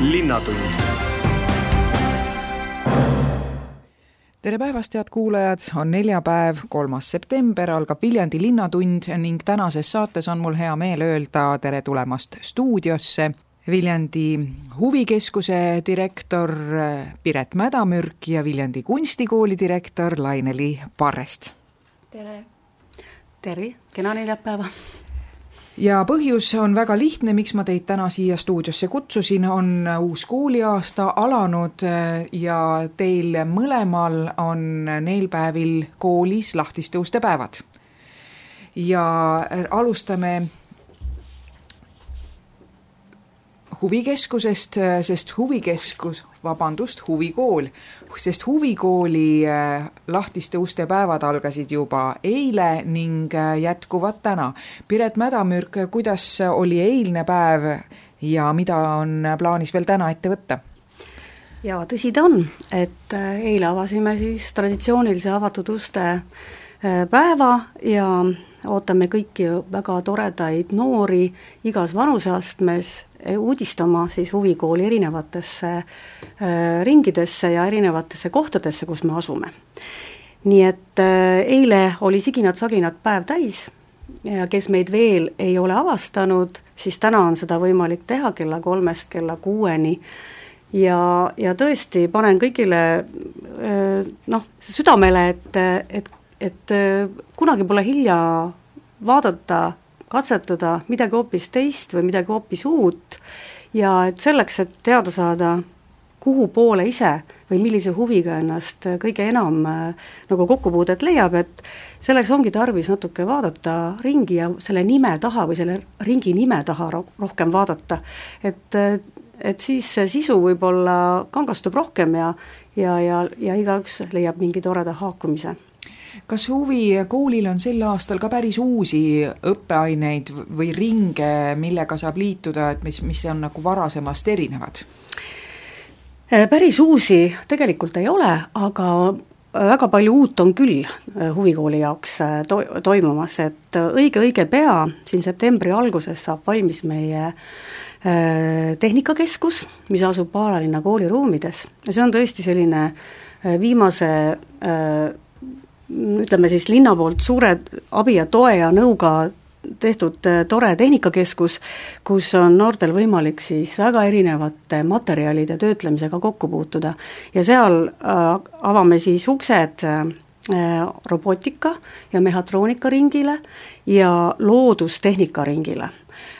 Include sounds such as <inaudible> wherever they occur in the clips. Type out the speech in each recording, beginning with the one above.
Linnatund tere päevast, head kuulajad, on neljapäev, kolmas september, algab Viljandi Linnatund ning tänases saates on mul hea meel öelda tere tulemast stuudiosse Viljandi huvikeskuse direktor Piret Mädamürk ja Viljandi kunstikooli direktor Laineli Parrest. tere! tere, kena neljapäeva! Ja põhjus on väga lihtne, miks ma teid täna siia stuudiosse kutsusin, on uus kooliaasta alanud äh, ja teil mõlemal on neil päevil koolis lahtiste uste päevad. ja äh, alustame huvikeskusest, äh, sest huvikeskus, vabandust, huvikool, sest huvikooli äh, lahtiste uste päevad algasid juba eile ning äh, jätkuvad täna. Piret Mädamürk, kuidas oli eilne päev ja mida on plaanis veel täna ette võtta? jaa, tõsi ta on, et eile avasime siis traditsioonilise avatud uste päeva ja ootame kõiki väga toredaid noori igas vanuseastmes Eh, uudistama siis huvikooli erinevatesse äh, ringidesse ja erinevatesse kohtadesse, kus me asume. nii et äh, eile oli siginad-saginad päev täis ja kes meid veel ei ole avastanud, siis täna on seda võimalik teha kella kolmest kella kuueni ja, ja tõesti panen kõigile noh, südamele, et, et, et kunagi pole hilja vaadata katsetada midagi hoopis teist või midagi hoopis uut ja et selleks, et teada saada, kuhu poole ise või millise huviga ennast kõige enam äh, nagu kokkupuudet leiab, et selleks ongi tarvis natuke vaadata ringi ja selle nime taha või selle ringi nime taha ro rohkem vaadata. et, et siis see sisu võib-olla kangastub rohkem ja, ja, ja, ja igaüks leiab mingi toreda haakumise kas huvikoolil on sel aastal ka päris uusi õppeaineid või ringe, millega saab liituda, et mis, mis on nagu varasemast erinevad? Äh, päris uusi tegelikult ei ole, aga väga palju uut on küll äh, huvikooli jaoks äh, to-, toimumas, et õige-õige pea, siin septembri alguses saab valmis meie tehnikakeskus, mis asub Paalalinna kooliruumides ja see on tõesti selline viimase ütleme siis linna poolt suure abi ja toe ja nõuga tehtud äh, tore tehnikakeskus, kus on noortel võimalik siis väga erinevate materjalide töötlemisega kokku puutuda. Ja seal äh, avame siis uksed äh, robootika ja mehhatroonika ringile ja loodustehnika ringile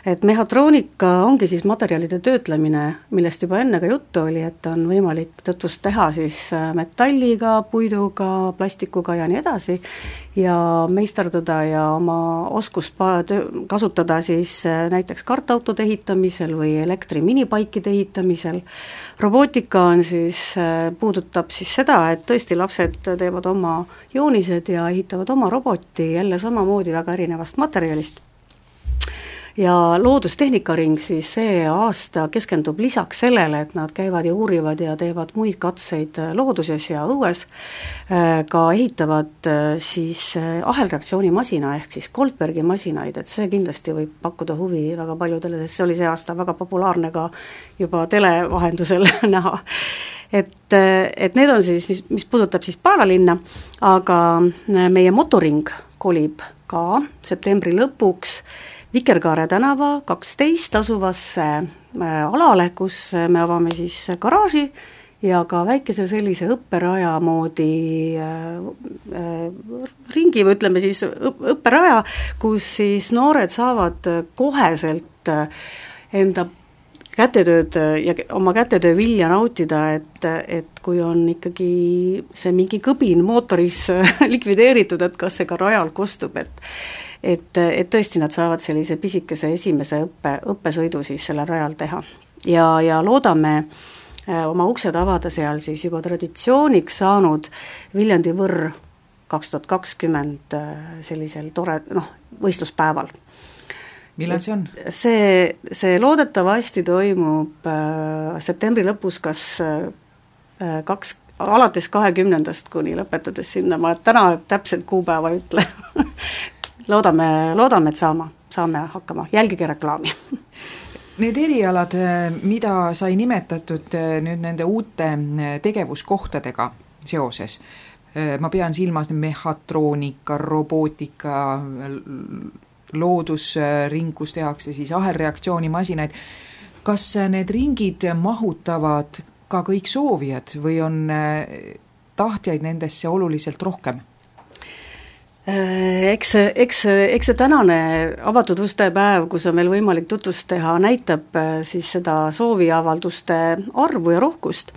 et mehhatroonika ongi siis materjalide töötlemine, millest juba enne ka juttu oli, et on võimalik tõtust teha siis äh, metalliga, puiduga, plastikuga ja nii edasi, ja meisterdada ja oma oskust kasutada siis äh, näiteks kartautode ehitamisel või elektriminipaikide ehitamisel. robootika on siis, äh, puudutab siis seda, et tõesti lapsed teevad oma joonised ja ehitavad oma roboti jälle samamoodi väga erinevast materjalist ja Loodustehnika Ring siis see aasta keskendub lisaks sellele, et nad käivad ja uurivad ja teevad muid katseid äh, looduses ja õues, äh, ka ehitavad äh, siis ahelreaktsioonimasina ehk siis Goldbergi masinaid, et see kindlasti võib pakkuda huvi väga paljudele, sest see oli see aasta väga populaarne ka juba tele vahendusel <laughs> näha. Et, et need on siis, mis, mis puudutab siis Paalalinna, aga meie motoring kolib ka septembri lõpuks Vikerkaare tänava kaksteist asuvasse äh, alale, kus me avame siis garaaži ja ka väikese sellise õpperaja moodi äh, äh, ringi või ütleme siis õpperaja, kus siis noored saavad koheselt äh, enda kätetööd ja oma kätetöö vilja nautida, et, et kui on ikkagi see mingi kõbin mootoris <laughs> likvideeritud, et kas see ka rajal kostub, et et, et tõesti nad saavad sellise pisikese esimese õppe, õppesõidu siis sellel rajal teha. ja, ja loodame äh, oma uksed avada seal siis juba traditsiooniks saanud Viljandi Võrr kaks tuhat kakskümmend äh, sellisel tore noh, võistluspäeval millal see on? see, see loodetavasti toimub äh, septembri lõpus, kas äh, kaks, alates kahekümnendast kuni lõpetades sinna, ma täna täpset kuupäeva ei ütle <laughs> loodame, loodame, et saama, saame hakkama, jälgige reklaami. <laughs> Need erialad, mida sai nimetatud nüüd nende uute tegevuskohtadega seoses, ma pean silmas mehhatroonika, robootika, loodusring, kus tehakse siis ahelreaktsioonimasinaid, kas need ringid mahutavad ka kõik soovijad või on tahtjaid nendesse oluliselt rohkem? Äh, eks eks eks see tänane avatud uste päev, kus on meil võimalik tutvust teha, näitab äh, siis seda sooviavalduste arvu ja rohkust.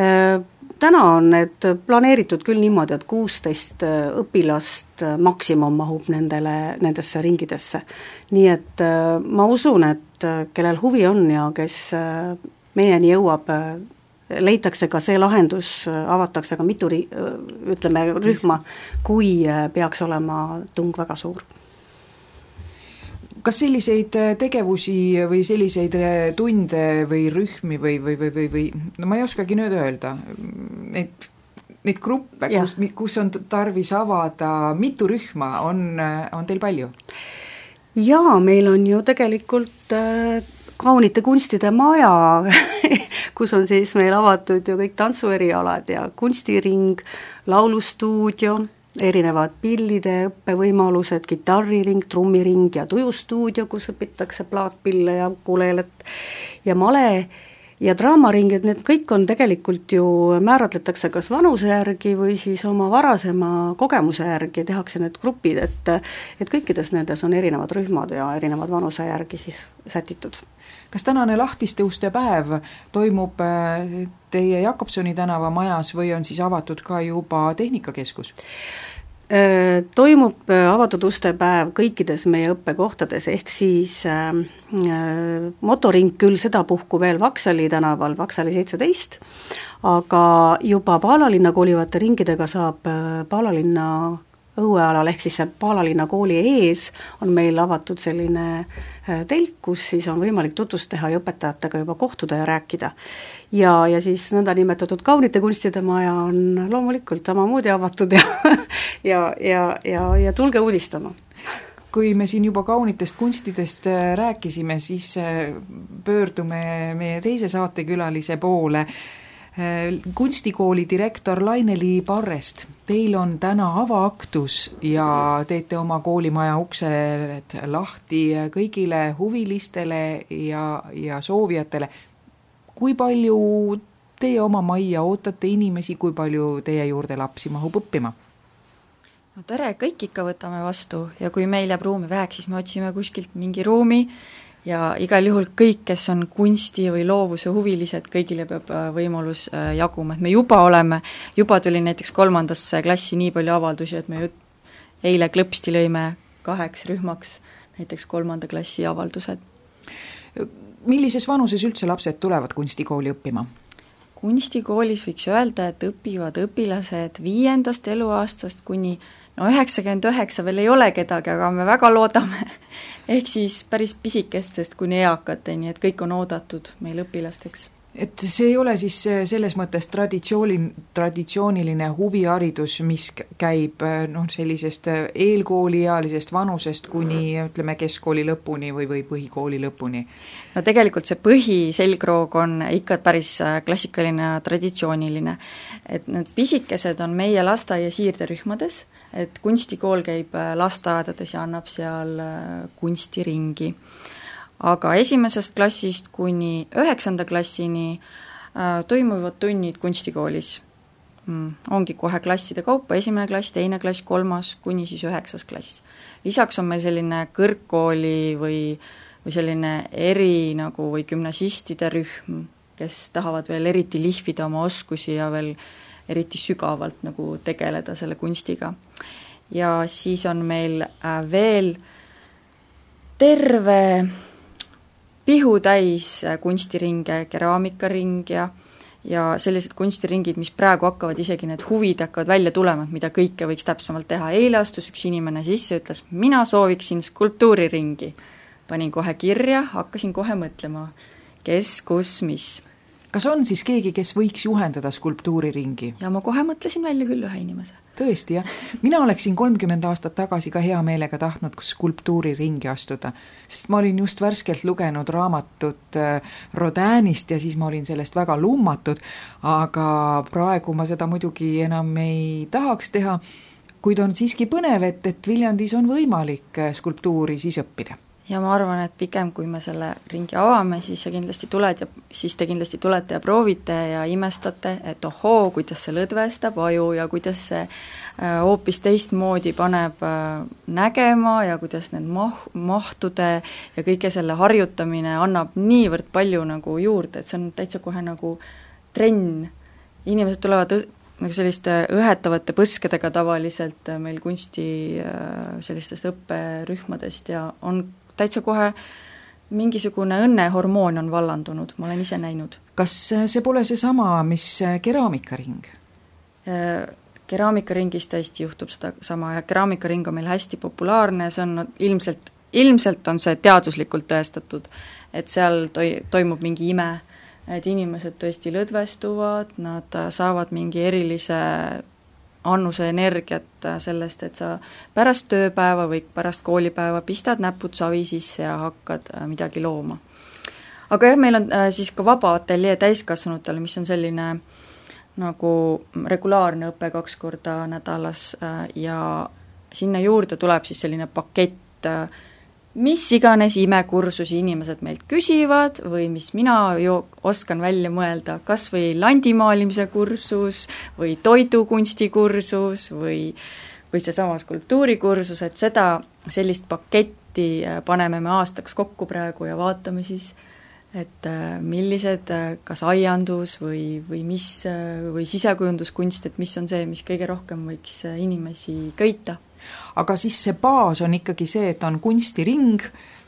Äh, täna on need planeeritud küll niimoodi, et kuusteist õpilast maksimum mahub nendele, nendesse ringidesse. nii et ma usun, et kellel huvi on ja kes meieni jõuab, leitakse ka see lahendus, avatakse ka mitu ri-, ütleme, rühma, kui äh, peaks olema tung väga suur. Kas selliseid äh, tegevusi või selliseid äh, tunde või rühmi või, või, või, või, või no ma ei oskagi nüüd öelda, neid, neid gruppe, kus, kus on tarvis avada mitu rühma, on, on teil palju? jaa, meil on ju tegelikult äh, kaunite kunstide maja <laughs> kus on siis meil avatud ju kõik tantsuerialad ja kunstiring, laulustuudio, erinevad pillide õppevõimalused, kitarriring, trummiring ja tujustuudio, kus õpitakse plaatpille ja kulelet ja male ja draamaring, et need kõik on tegelikult ju, määratletakse kas vanuse järgi või siis oma varasema kogemuse järgi tehakse need grupid, et et kõikides nendes on erinevad rühmad ja erinevad vanuse järgi siis sätitud kas tänane lahtiste uste päev toimub äh, teie Jakobsoni tänava majas või on siis avatud ka juba Tehnikakeskus? Äh, toimub äh, avatud uste päev kõikides meie õppekohtades, ehk siis äh, motoring küll sedapuhku veel Vaksali tänaval, Vaksali seitseteist, aga juba Paalalinna koolivate ringidega saab Paalalinna õuealal, ehk siis Paalalinna kooli ees on meil avatud selline äh, telk, kus siis on võimalik tutvust teha ja õpetajatega juba kohtuda ja rääkida. ja, ja siis nõndanimetatud kaunite kunstide maja on loomulikult samamoodi avatud ja <laughs> ja, ja, ja, ja tulge uudistama kui me siin juba kaunitest kunstidest äh, rääkisime, siis äh, pöördume meie teise saatekülalise poole kunstikooli direktor Laine-Li Parrest, teil on täna avaaktus ja teete oma koolimaja uksed lahti kõigile huvilistele ja, ja soovijatele. kui palju teie oma majja ootate inimesi, kui palju teie juurde lapsi mahub õppima? no tere, kõik ikka võtame vastu ja kui meil jääb ruumi väheks, siis me otsime kuskilt mingi ruumi ja igal juhul kõik, kes on kunsti või loovuse huvilised, kõigile peab äh, võimalus äh, jaguma, et me juba oleme, juba tuli näiteks kolmandasse klassi nii palju avaldusi, et me ju eile klõpsti lõime kaheks rühmaks näiteks kolmanda klassi avaldused. millises vanuses üldse lapsed tulevad kunstikooli õppima? kunstikoolis võiks öelda, et õpivad õpilased viiendast eluaastast kuni no üheksakümmend üheksa veel ei ole kedagi, aga me väga loodame. <laughs> ehk siis päris pisikestest kuni eakateni, et kõik on oodatud meil õpilasteks et see ei ole siis selles mõttes traditsiooni, traditsiooniline huviharidus, mis käib noh, sellisest eelkooliealisest vanusest kuni ütleme, keskkooli lõpuni või, või põhikooli lõpuni? no tegelikult see põhiselgroog on ikka päris klassikaline ja traditsiooniline. et need pisikesed on meie lasteaia siirderühmades et kunstikool käib äh, lasteaedades ja annab seal äh, kunstiringi. aga esimesest klassist kuni üheksanda klassini äh, toimuvad tunnid kunstikoolis mm,. ongi kohe klasside kaupa, esimene klass, teine klass, kolmas, kuni siis üheksas klass. lisaks on meil selline kõrgkooli või, või selline eri nagu või gümnasistide rühm, kes tahavad veel eriti lihvida oma oskusi ja veel eriti sügavalt nagu tegeleda selle kunstiga. ja siis on meil äh, veel terve pihutäis äh, kunstiringe, keraamikaring ja ja sellised kunstiringid, mis praegu hakkavad, isegi need huvid hakkavad välja tulema, et mida kõike võiks täpsemalt teha, eile astus üks inimene sisse, ütles, mina sooviksin skulptuuriringi. panin kohe kirja, hakkasin kohe mõtlema, kes, kus, mis kas on siis keegi, kes võiks juhendada skulptuuriringi? ja ma kohe mõtlesin välja küll ühe inimese. tõesti, jah? mina oleksin kolmkümmend aastat tagasi ka hea meelega tahtnud skulptuuriringi astuda, sest ma olin just värskelt lugenud raamatut äh, Rodinist ja siis ma olin sellest väga lummatud, aga praegu ma seda muidugi enam ei tahaks teha, kuid on siiski põnev, et, et Viljandis on võimalik äh, skulptuuri siis õppida ja ma arvan, et pigem kui me selle ringi avame, siis sa kindlasti tuled ja siis te kindlasti tulete ja proovite ja imestate, et ohoo, kuidas see lõdvestab aju ja kuidas see äh, hoopis teistmoodi paneb äh, nägema ja kuidas need mah-, mahtude ja kõige selle harjutamine annab niivõrd palju nagu juurde, et see on täitsa kohe nagu trenn. inimesed tulevad nagu selliste õhetavate põskedega tavaliselt meil kunsti äh, sellistest õpperühmadest ja on täitsa kohe mingisugune õnnehormoon on vallandunud, ma olen ise näinud. kas see pole seesama, mis keraamikaring? Äh, keraamikaringis tõesti juhtub sedasama ja keraamikaring on meil hästi populaarne, see on ilmselt, ilmselt on see teaduslikult tõestatud, et seal toi-, toimub mingi ime, et inimesed tõesti lõdvestuvad, nad saavad mingi erilise annuse energiat sellest, et sa pärast tööpäeva või pärast koolipäeva pistad näpud savi sisse ja hakkad äh, midagi looma. aga jah, meil on äh, siis ka vaba ateljee täiskasvanutele, mis on selline nagu regulaarne õpe kaks korda nädalas äh, ja sinna juurde tuleb siis selline pakett mis iganes imekursusi inimesed meilt küsivad või mis mina ju oskan välja mõelda, kas või landimaalimise kursus või toidukunstikursus või või seesama skulptuurikursus, et seda, sellist paketti äh, paneme me aastaks kokku praegu ja vaatame siis, et äh, millised, äh, kas aiandus või, või mis, või sisekujunduskunst, et mis on see, mis kõige rohkem võiks inimesi köita aga siis see baas on ikkagi see, et on kunstiring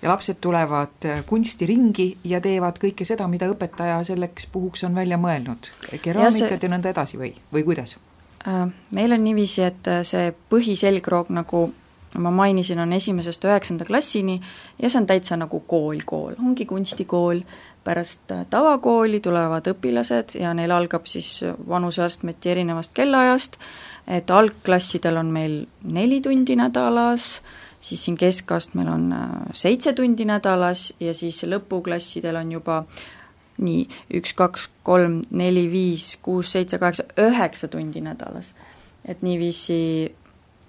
ja lapsed tulevad äh, kunstiringi ja teevad kõike seda, mida õpetaja selleks puhuks on välja mõelnud, keraamikat ja, see... ja nõnda edasi või, või kuidas? Äh, meil on niiviisi, et äh, see põhiselgroog, nagu ma mainisin, on esimesest üheksanda klassini ja see on täitsa nagu kool, kool, ongi kunstikool, pärast tavakooli tulevad õpilased ja neil algab siis vanuseastmeti erinevast kellaajast, et algklassidel on meil neli tundi nädalas, siis siin keskastmel on äh, seitse tundi nädalas ja siis lõpuklassidel on juba nii, üks, kaks, kolm, neli, viis, kuus, seitse, kaheksa, üheksa tundi nädalas. et niiviisi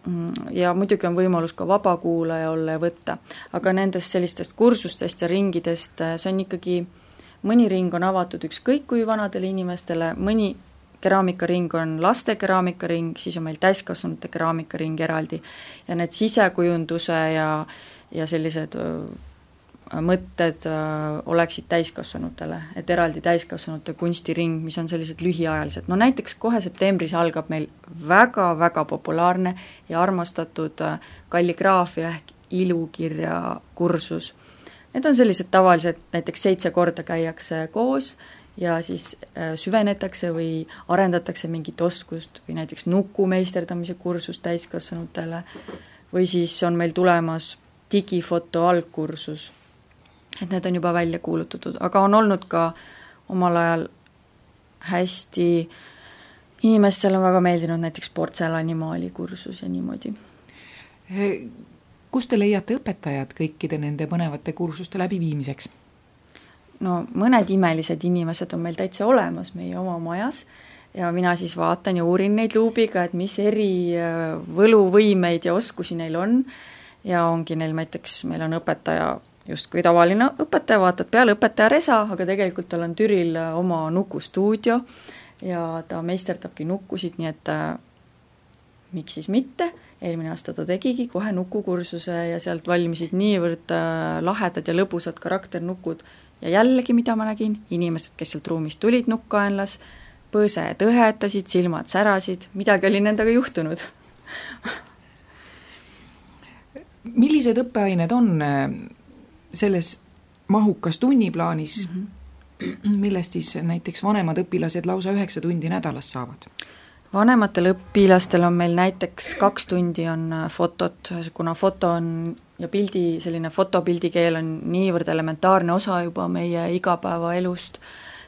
mm, ja muidugi on võimalus ka vabakuulaja olla ja võtta, aga nendest sellistest kursustest ja ringidest, äh, see on ikkagi, mõni ring on avatud ükskõik kui vanadele inimestele, mõni keraamikaring on laste keraamikaring, siis on meil täiskasvanute keraamikaring eraldi. Ja need sisekujunduse ja, ja sellised mõtted oleksid täiskasvanutele, et eraldi täiskasvanute kunstiring, mis on sellised lühiajalised, no näiteks kohe septembris algab meil väga-väga populaarne ja armastatud kalligraafia ehk ilukirja kursus. Need on sellised tavalised, näiteks seitse korda käiakse koos ja siis äh, süvenetakse või arendatakse mingit oskust või näiteks nuku meisterdamise kursus täiskasvanutele või siis on meil tulemas digifoto algkursus, et need on juba välja kuulutatud, aga on olnud ka omal ajal hästi, inimestele on väga meeldinud näiteks portselanimaali kursus ja niimoodi. kust te leiate õpetajad kõikide nende põnevate kursuste läbiviimiseks? No mõned imelised inimesed on meil täitsa olemas meie oma majas ja mina siis vaatan ja uurin neid luubiga, et mis eri äh, võluvõimeid ja oskusi neil on. Ja ongi neil näiteks, meil on õpetaja justkui tavaline õpetaja, vaatad peale õpetaja resa, aga tegelikult tal on Türil äh, oma nukustuudio ja ta meisterdabki nukkusid, nii et äh, miks siis mitte, eelmine aasta ta tegigi kohe nukukursuse ja sealt valmisid niivõrd äh, lahedad ja lõbusad karakternukud ja jällegi, mida ma nägin, inimesed, kes sealt ruumist tulid nukkkaenlas, põsed õhetasid, silmad särasid, midagi oli nendega juhtunud <laughs> millised õppeained on äh, selles mahukas tunniplaanis mm, -hmm. <clears throat> millest siis näiteks vanemad õpilased lausa üheksa tundi nädalas saavad? Vanematel õpilastel on meil näiteks kaks tundi on äh, fotot, kuna foto on ja pildi, selline fotopildikeel on niivõrd elementaarne osa juba meie igapäevaelust,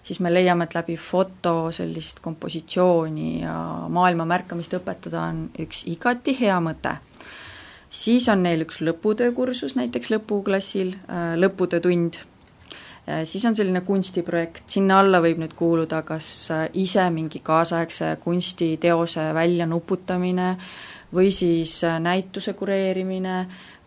siis me leiame, et läbi foto sellist kompositsiooni ja maailma märkamist õpetada on üks igati hea mõte. siis on neil üks lõputöökursus näiteks lõpuklassil, lõputöötund siis on selline kunstiprojekt, sinna alla võib nüüd kuuluda kas ise mingi kaasaegse kunstiteose välja nuputamine või siis näituse kureerimine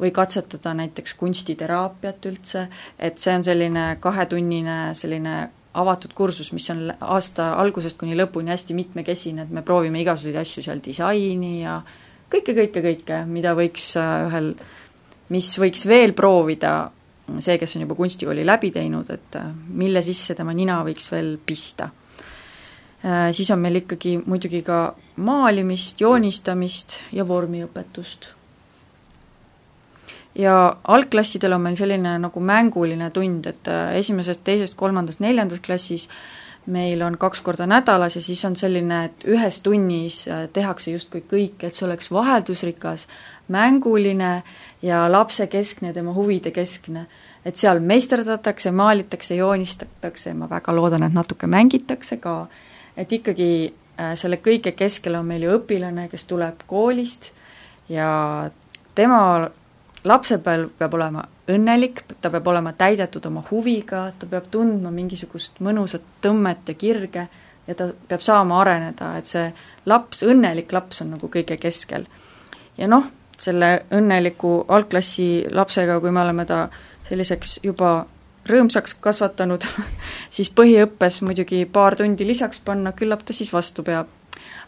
või katsetada näiteks kunstiteraapiat üldse, et see on selline kahetunnine selline avatud kursus, mis on aasta algusest kuni lõpuni hästi mitmekesine, et me proovime igasuguseid asju seal, disaini ja kõike, kõike, kõike, mida võiks äh, ühel, mis võiks veel proovida, see, kes on juba kunstikooli läbi teinud, et äh, mille sisse tema nina võiks veel pista. Äh, siis on meil ikkagi muidugi ka maalimist, joonistamist ja vormiõpetust ja algklassidel on meil selline nagu mänguline tund, et äh, esimeses, teises, kolmandas, neljandas klassis meil on kaks korda nädalas ja siis on selline, et ühes tunnis äh, tehakse justkui kõik, et see oleks vaheldusrikas, mänguline ja lapsekeskne, tema huvide keskne. et seal meisterdatakse, maalitakse, joonistatakse, ma väga loodan, et natuke mängitakse ka, et ikkagi äh, selle kõige keskel on meil ju õpilane, kes tuleb koolist ja tema lapsepõlv peab olema õnnelik, ta peab olema täidetud oma huviga, ta peab tundma mingisugust mõnusat tõmmet ja kirge ja ta peab saama areneda, et see laps, õnnelik laps on nagu kõige keskel. ja noh, selle õnneliku algklassi lapsega, kui me oleme ta selliseks juba rõõmsaks kasvatanud <laughs> siis põhiõppes muidugi paar tundi lisaks panna, küllap ta siis vastu peab.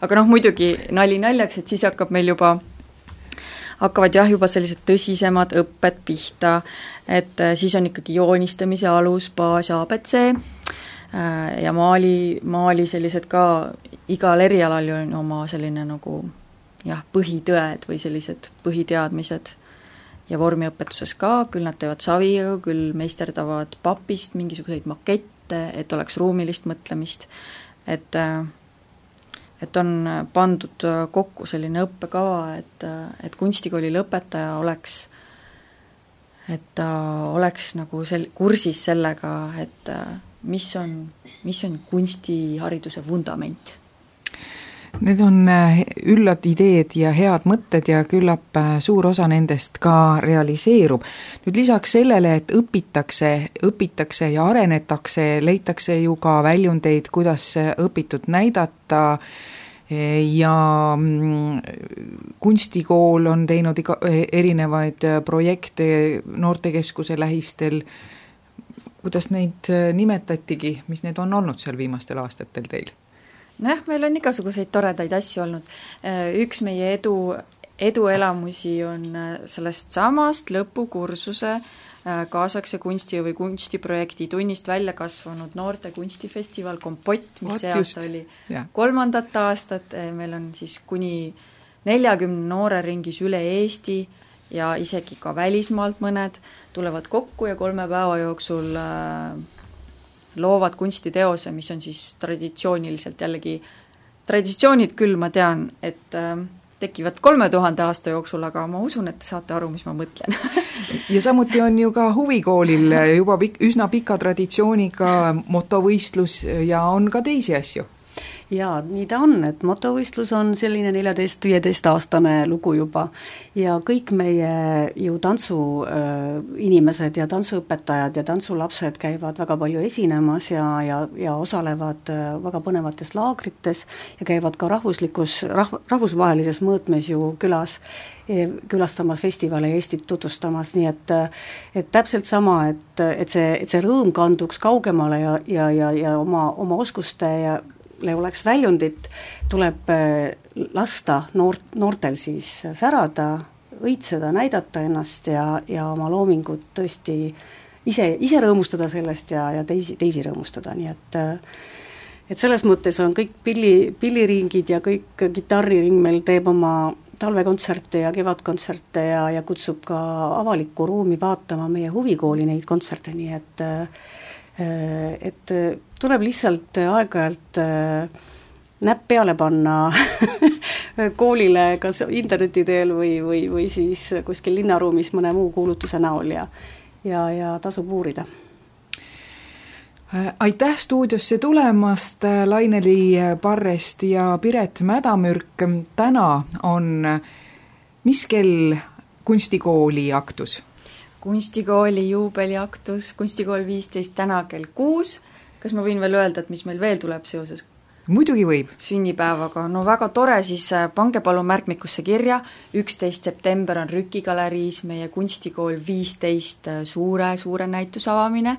aga noh, muidugi nali naljaks, et siis hakkab meil juba hakkavad jah, juba sellised tõsisemad õpped pihta, et äh, siis on ikkagi joonistamise alus, baas abc äh, ja maali, maali sellised ka, igal erialal ju on oma selline nagu jah, põhitõed või sellised põhiteadmised. Ja vormiõpetuses ka, küll nad teevad saviga, küll meisterdavad papist mingisuguseid makette, et oleks ruumilist mõtlemist, et äh, et on pandud kokku selline õppekava, et, et kunstikooli lõpetaja oleks, et ta oleks nagu sel-, kursis sellega, et mis on, mis on kunstihariduse vundament Need on äh, üllad ideed ja head mõtted ja küllap äh, suur osa nendest ka realiseerub. nüüd lisaks sellele, et õpitakse, õpitakse ja arenetakse, leitakse ju ka väljundeid, kuidas õpitut näidata, ja mm, kunstikool on teinud iga, erinevaid projekte noortekeskuse lähistel, kuidas neid nimetatigi, mis need on olnud seal viimastel aastatel teil? Nojah, meil on igasuguseid toredaid asju olnud. Äh, üks meie edu, eduelamusi on äh, sellest samast lõpukursuse äh, kaasaegse kunsti või kunstiprojekti tunnist välja kasvanud noorte kunstifestival Kompott, mis Oot, see aasta oli ja. kolmandat aastat, meil on siis kuni neljakümne noore ringis üle Eesti ja isegi ka välismaalt mõned tulevad kokku ja kolme päeva jooksul äh, loovad kunstiteose, mis on siis traditsiooniliselt jällegi, traditsioonid küll, ma tean, et äh, tekivad kolme tuhande aasta jooksul, aga ma usun, et te saate aru, mis ma mõtlen. <laughs> Ja samuti on ju ka huvikoolil juba pik-, üsna pika traditsiooniga motovõistlus ja on ka teisi asju jaa, nii ta on, et motovõistlus on selline neljateist-viieteistaastane lugu juba. Ja kõik meie ju tantsuinimesed äh, ja tantsuõpetajad ja tantsulapsed käivad väga palju esinemas ja, ja, ja osalevad äh, väga põnevates laagrites ja käivad ka rahvuslikus, rah-, rahvusvahelises mõõtmes ju külas e, külastamas festivale ja Eestit tutvustamas, nii et et täpselt sama, et, et see, et see rõõm kanduks kaugemale ja, ja, ja, ja oma, oma oskuste ja oleks väljundit, tuleb äh, lasta noort, noortel siis särada, õitseda, näidata ennast ja, ja oma loomingut tõesti ise, ise rõõmustada sellest ja, ja teisi, teisi rõõmustada, nii et äh, et selles mõttes on kõik pilli, pilliringid ja kõik kitarriring meil teeb oma talvekontserte ja kevadkontserte ja, ja kutsub ka avalikku ruumi vaatama meie huvikooli neid kontserte, nii et äh, et tuleb lihtsalt aeg-ajalt äh, näpp peale panna <laughs> koolile kas interneti teel või, või, või siis kuskil linnaruumis mõne muu kuulutuse näol ja ja, ja tasub uurida aitäh stuudiosse tulemast, Laineli Parrest ja Piret Mädamürk. täna on mis kell kunstikooli aktus? Kunstikooli juubeliaktus, kunstikool viisteist täna kell kuus. kas ma võin veel öelda, et mis meil veel tuleb seoses muidugi võib. sünnipäevaga, no väga tore, siis äh, pange palun märkmikusse kirja, üksteist september on Rüki galeriis meie kunstikool viisteist äh, suure, suure näituse avamine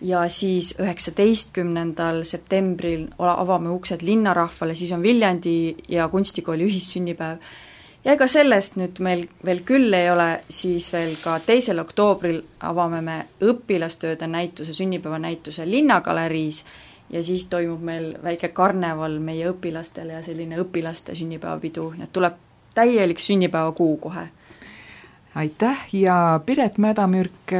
ja siis üheksateistkümnendal septembril avame uksed linnarahvale, siis on Viljandi ja kunstikooli ühissünnipäev. Ja ega sellest nüüd meil veel küll ei ole, siis veel ka teisel oktoobril avame me õpilastööde näituse, sünnipäevanäituse Linnagaleriis ja siis toimub meil väike karneval meie õpilastele ja selline õpilaste sünnipäevapidu, nii et tuleb täielik sünnipäevakuu kohe. aitäh ja Piret Mädamürk,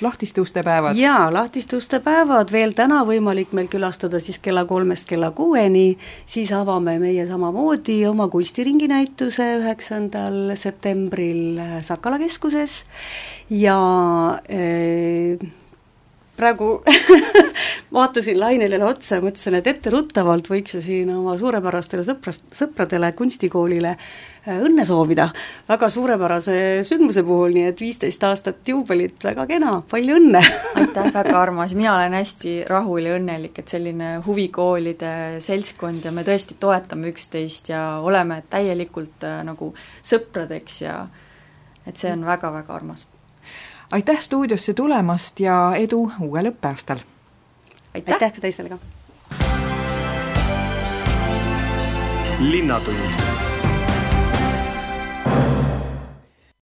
lahtiste uste päevad? jaa, lahtiste uste päevad. Veel täna võimalik meil külastada siis kella kolmest kella kuueni, siis avame meie samamoodi oma kunstiringi näituse üheksandal septembril Sakala keskuses. Ja äh, praegu <laughs> vaatasin Lainelile otsa ja mõtlesin, et etteruttavalt võiks ju siin oma suurepärastele sõprast, sõpradele kunstikoolile äh, õnne soovida. Väga suurepärase sündmuse puhul, nii et viisteist aastat juubelit, väga kena, palju õnne! Aitäh, väga <laughs> armas, mina olen hästi rahul ja õnnelik, et selline huvikoolide seltskond ja me tõesti toetame üksteist ja oleme täielikult äh, nagu sõpradeks ja et see on väga-väga armas. Aitäh stuudiosse tulemast ja edu uuel õppeaastal! Aitäh, aitäh ka teistele ka! linnatund